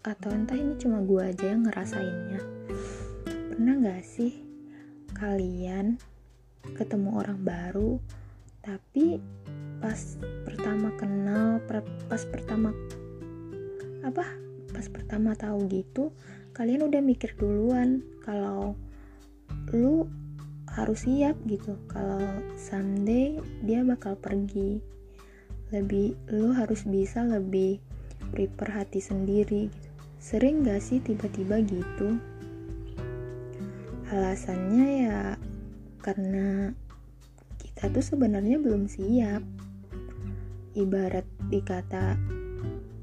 atau entah ini cuma gue aja yang ngerasainnya. Pernah gak sih kalian ketemu orang baru tapi pas pertama kenal pas pertama apa pas pertama tahu gitu kalian udah mikir duluan kalau lu harus siap gitu kalau someday dia bakal pergi lebih lu harus bisa lebih prepare hati sendiri gitu. Sering gak sih tiba-tiba gitu? Alasannya ya karena kita tuh sebenarnya belum siap. Ibarat dikata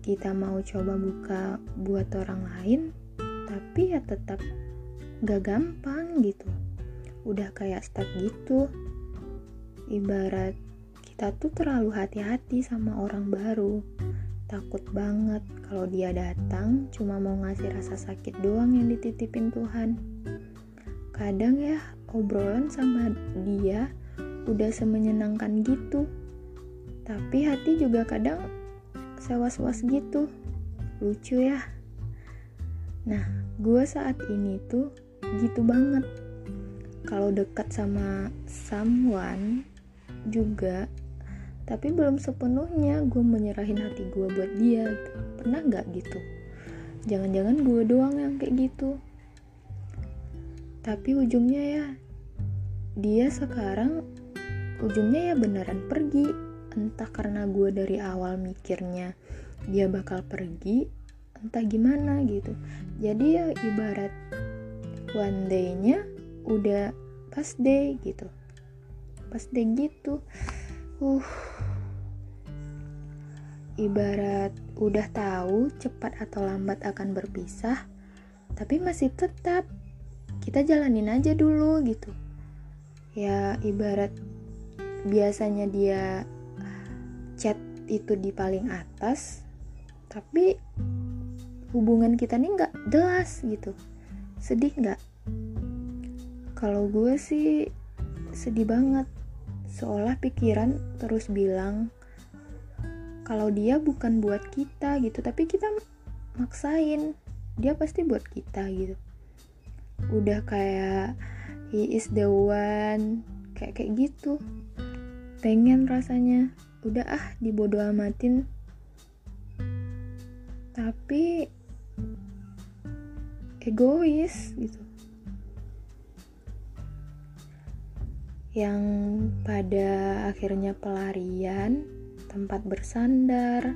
kita mau coba buka buat orang lain tapi ya tetap gak gampang gitu. Udah kayak stuck gitu. Ibarat kita tuh terlalu hati-hati sama orang baru takut banget kalau dia datang cuma mau ngasih rasa sakit doang yang dititipin Tuhan. Kadang ya obrolan sama dia udah semenyenangkan gitu. Tapi hati juga kadang sewas-was gitu. Lucu ya. Nah gue saat ini tuh gitu banget. Kalau dekat sama someone juga tapi belum sepenuhnya gue menyerahin hati gue buat dia gitu. pernah nggak gitu? Jangan-jangan gue doang yang kayak gitu. Tapi ujungnya ya dia sekarang ujungnya ya beneran pergi. Entah karena gue dari awal mikirnya dia bakal pergi entah gimana gitu. Jadi ya ibarat one day-nya udah pas day gitu. Pas day gitu uh ibarat udah tahu cepat atau lambat akan berpisah tapi masih tetap kita jalanin aja dulu gitu. Ya ibarat biasanya dia chat itu di paling atas tapi hubungan kita nih nggak jelas gitu. Sedih nggak? Kalau gue sih sedih banget seolah pikiran terus bilang kalau dia bukan buat kita gitu. Tapi kita maksain dia pasti buat kita gitu. Udah kayak he is the one kayak kayak gitu. Pengen rasanya. Udah ah dibodoh amatin. Tapi egois gitu yang pada akhirnya pelarian, tempat bersandar,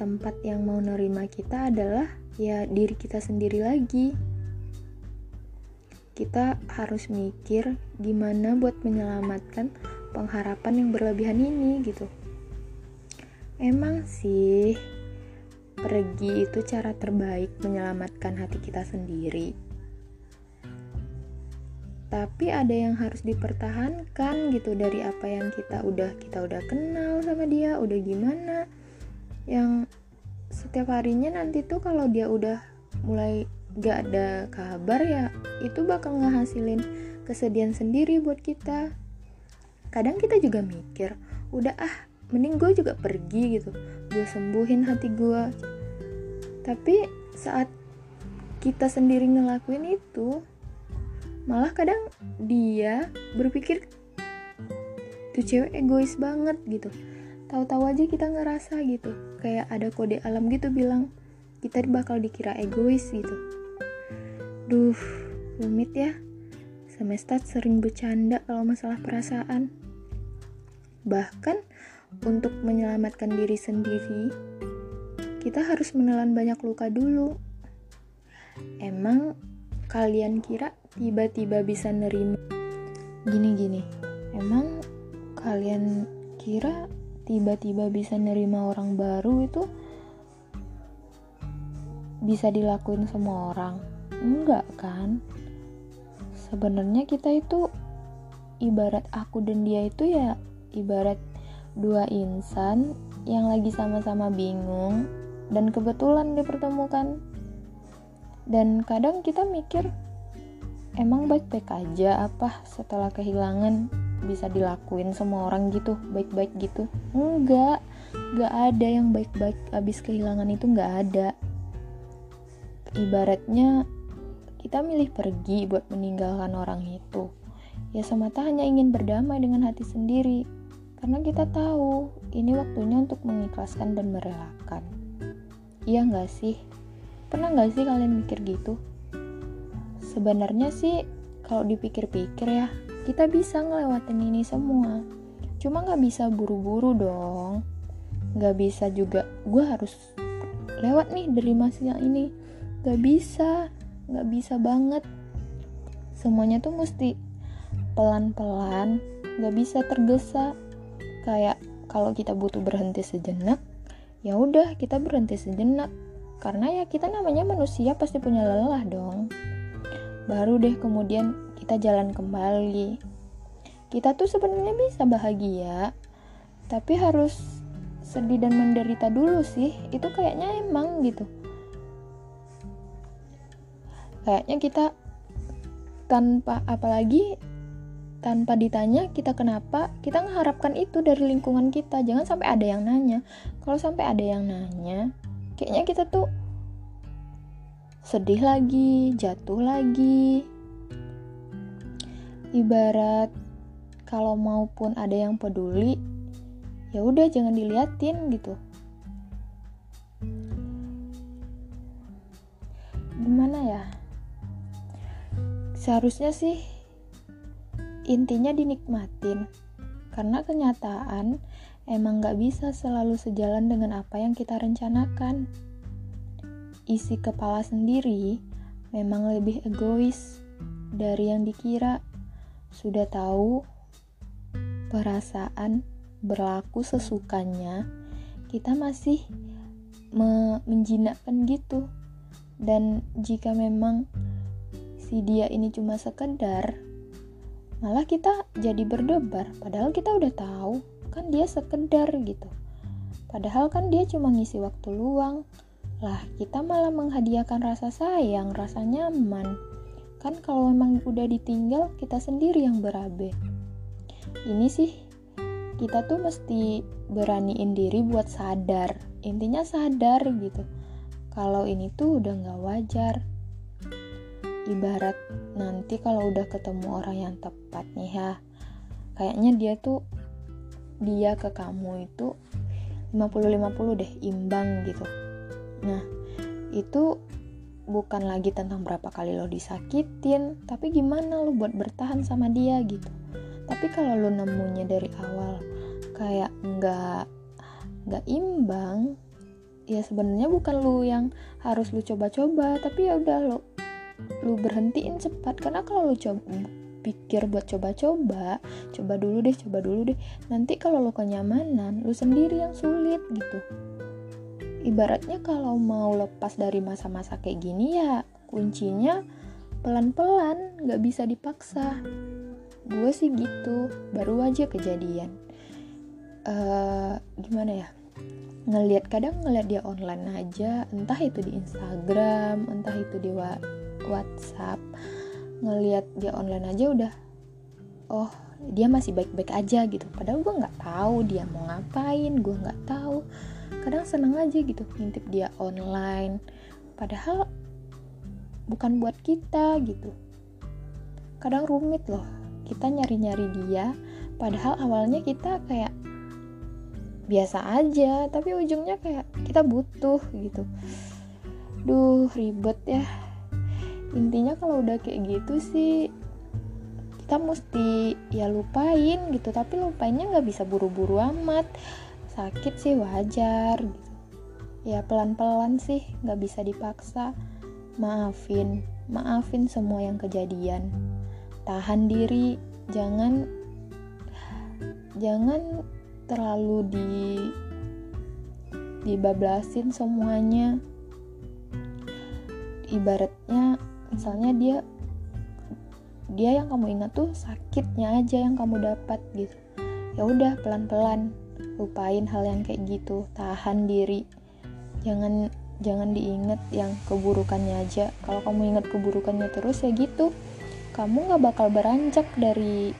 tempat yang mau nerima kita adalah ya diri kita sendiri lagi. Kita harus mikir gimana buat menyelamatkan pengharapan yang berlebihan ini gitu. Emang sih pergi itu cara terbaik menyelamatkan hati kita sendiri tapi ada yang harus dipertahankan gitu dari apa yang kita udah kita udah kenal sama dia udah gimana. Yang setiap harinya nanti tuh kalau dia udah mulai gak ada kabar ya itu bakal ngehasilin kesedihan sendiri buat kita. Kadang kita juga mikir udah ah mending gue juga pergi gitu. Gue sembuhin hati gue tapi saat kita sendiri ngelakuin itu malah kadang dia berpikir tuh cewek egois banget gitu. Tahu-tahu aja kita ngerasa gitu. Kayak ada kode alam gitu bilang kita bakal dikira egois gitu. Duh rumit ya. Semesta sering bercanda kalau masalah perasaan. Bahkan untuk menyelamatkan diri sendiri kita harus menelan banyak luka dulu. Emang kalian kira tiba-tiba bisa nerima? Gini-gini emang kalian kira tiba-tiba bisa nerima orang baru itu bisa dilakuin semua orang? Enggak kan? Sebenarnya kita itu ibarat aku dan dia itu ya ibarat dua insan yang lagi sama-sama bingung dan kebetulan dipertemukan dan kadang kita mikir emang baik-baik aja apa setelah kehilangan bisa dilakuin semua orang gitu baik-baik gitu? Enggak enggak ada yang baik-baik abis kehilangan itu enggak ada. Ibaratnya kita milih pergi buat meninggalkan orang itu. Ya semata hanya ingin berdamai dengan hati sendiri. Karena kita tahu ini waktunya untuk mengikhlaskan dan merelakan. Iya nggak sih pernah nggak sih kalian mikir gitu? Sebenarnya sih kalau dipikir-pikir ya kita bisa ngelewatin ini semua. Cuma nggak bisa buru-buru dong. Nggak bisa juga gue harus lewat nih dari masalah ini. Nggak bisa nggak bisa banget. Semuanya tuh mesti pelan-pelan nggak bisa tergesa. Kayak kalau kita butuh berhenti sejenak ya udah kita berhenti sejenak karena ya kita namanya manusia pasti punya lelah dong baru deh kemudian kita jalan kembali. Kita tuh sebenarnya bisa bahagia, tapi harus sedih dan menderita dulu sih. Itu kayaknya emang gitu. Kayaknya kita tanpa apalagi tanpa ditanya kita kenapa kita mengharapkan itu dari lingkungan kita jangan sampai ada yang nanya kalau sampai ada yang nanya kayaknya kita tuh sedih lagi jatuh lagi. Ibarat kalau maupun ada yang peduli ya udah jangan diliatin gitu. Gimana ya? Seharusnya sih intinya dinikmatin. Karena kenyataan emang gak bisa selalu sejalan dengan apa yang kita rencanakan isi kepala sendiri memang lebih egois dari yang dikira sudah tahu perasaan berlaku sesukanya, kita masih me menjinakkan gitu. Dan jika memang si dia ini cuma sekedar, malah kita jadi berdebar. Padahal kita udah tahu kan dia sekedar gitu. Padahal kan dia cuma ngisi waktu luang. Lah, kita malah menghadiahkan rasa sayang, rasa nyaman. Kan kalau memang udah ditinggal kita sendiri yang berabe. Ini sih kita tuh mesti beraniin diri buat sadar. Intinya sadar gitu. Kalau ini tuh udah nggak wajar. Ibarat nanti kalau udah ketemu orang yang tepat nih ya kayaknya dia tuh dia ke kamu itu 50-50 deh imbang gitu nah itu bukan lagi tentang berapa kali lo disakitin, tapi gimana lo buat bertahan sama dia gitu. Tapi kalau lo nemunya dari awal kayak nggak nggak imbang, ya sebenarnya bukan lo yang harus lo coba-coba, tapi ya udah lo lo berhentiin cepat karena kalau lo coba pikir buat coba-coba, coba dulu deh, coba dulu deh. Nanti kalau lo kenyamanan, lo sendiri yang sulit gitu. Ibaratnya kalau mau lepas dari masa-masa kayak gini ya kuncinya pelan-pelan gak bisa dipaksa. Gue sih gitu baru aja kejadian. Uh, gimana ya? Ngelihat kadang ngelihat dia online aja entah itu di Instagram entah itu di WhatsApp ngelihat dia online aja udah oh dia masih baik-baik aja gitu. Padahal gue nggak tahu dia mau ngapain gue nggak tahu. Kadang seneng aja gitu ngintip dia online. Padahal bukan buat kita gitu. Kadang rumit loh kita nyari-nyari dia padahal awalnya kita kayak biasa aja tapi ujungnya kayak kita butuh gitu. Duh ribet ya intinya kalau udah kayak gitu sih kita mesti ya lupain gitu. Tapi lupainnya nggak bisa buru-buru amat. Sakit sih wajar gitu. Ya pelan-pelan sih nggak bisa dipaksa. Maafin maafin semua yang kejadian. Tahan diri jangan jangan terlalu di dibablasin semuanya. Ibaratnya misalnya dia dia yang kamu ingat tuh sakitnya aja yang kamu dapat gitu. Ya udah pelan-pelan. Lupain hal yang kayak gitu. Tahan diri. Jangan jangan diinget yang keburukannya aja. Kalau kamu inget keburukannya terus ya gitu. Kamu nggak bakal beranjak dari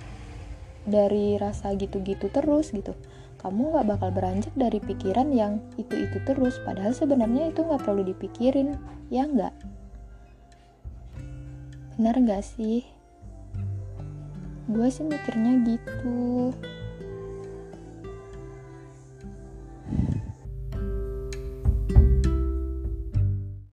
dari rasa gitu-gitu terus gitu. Kamu nggak bakal beranjak dari pikiran yang itu-itu terus. Padahal sebenarnya itu nggak perlu dipikirin. Ya nggak benar nggak sih? Gue sih mikirnya gitu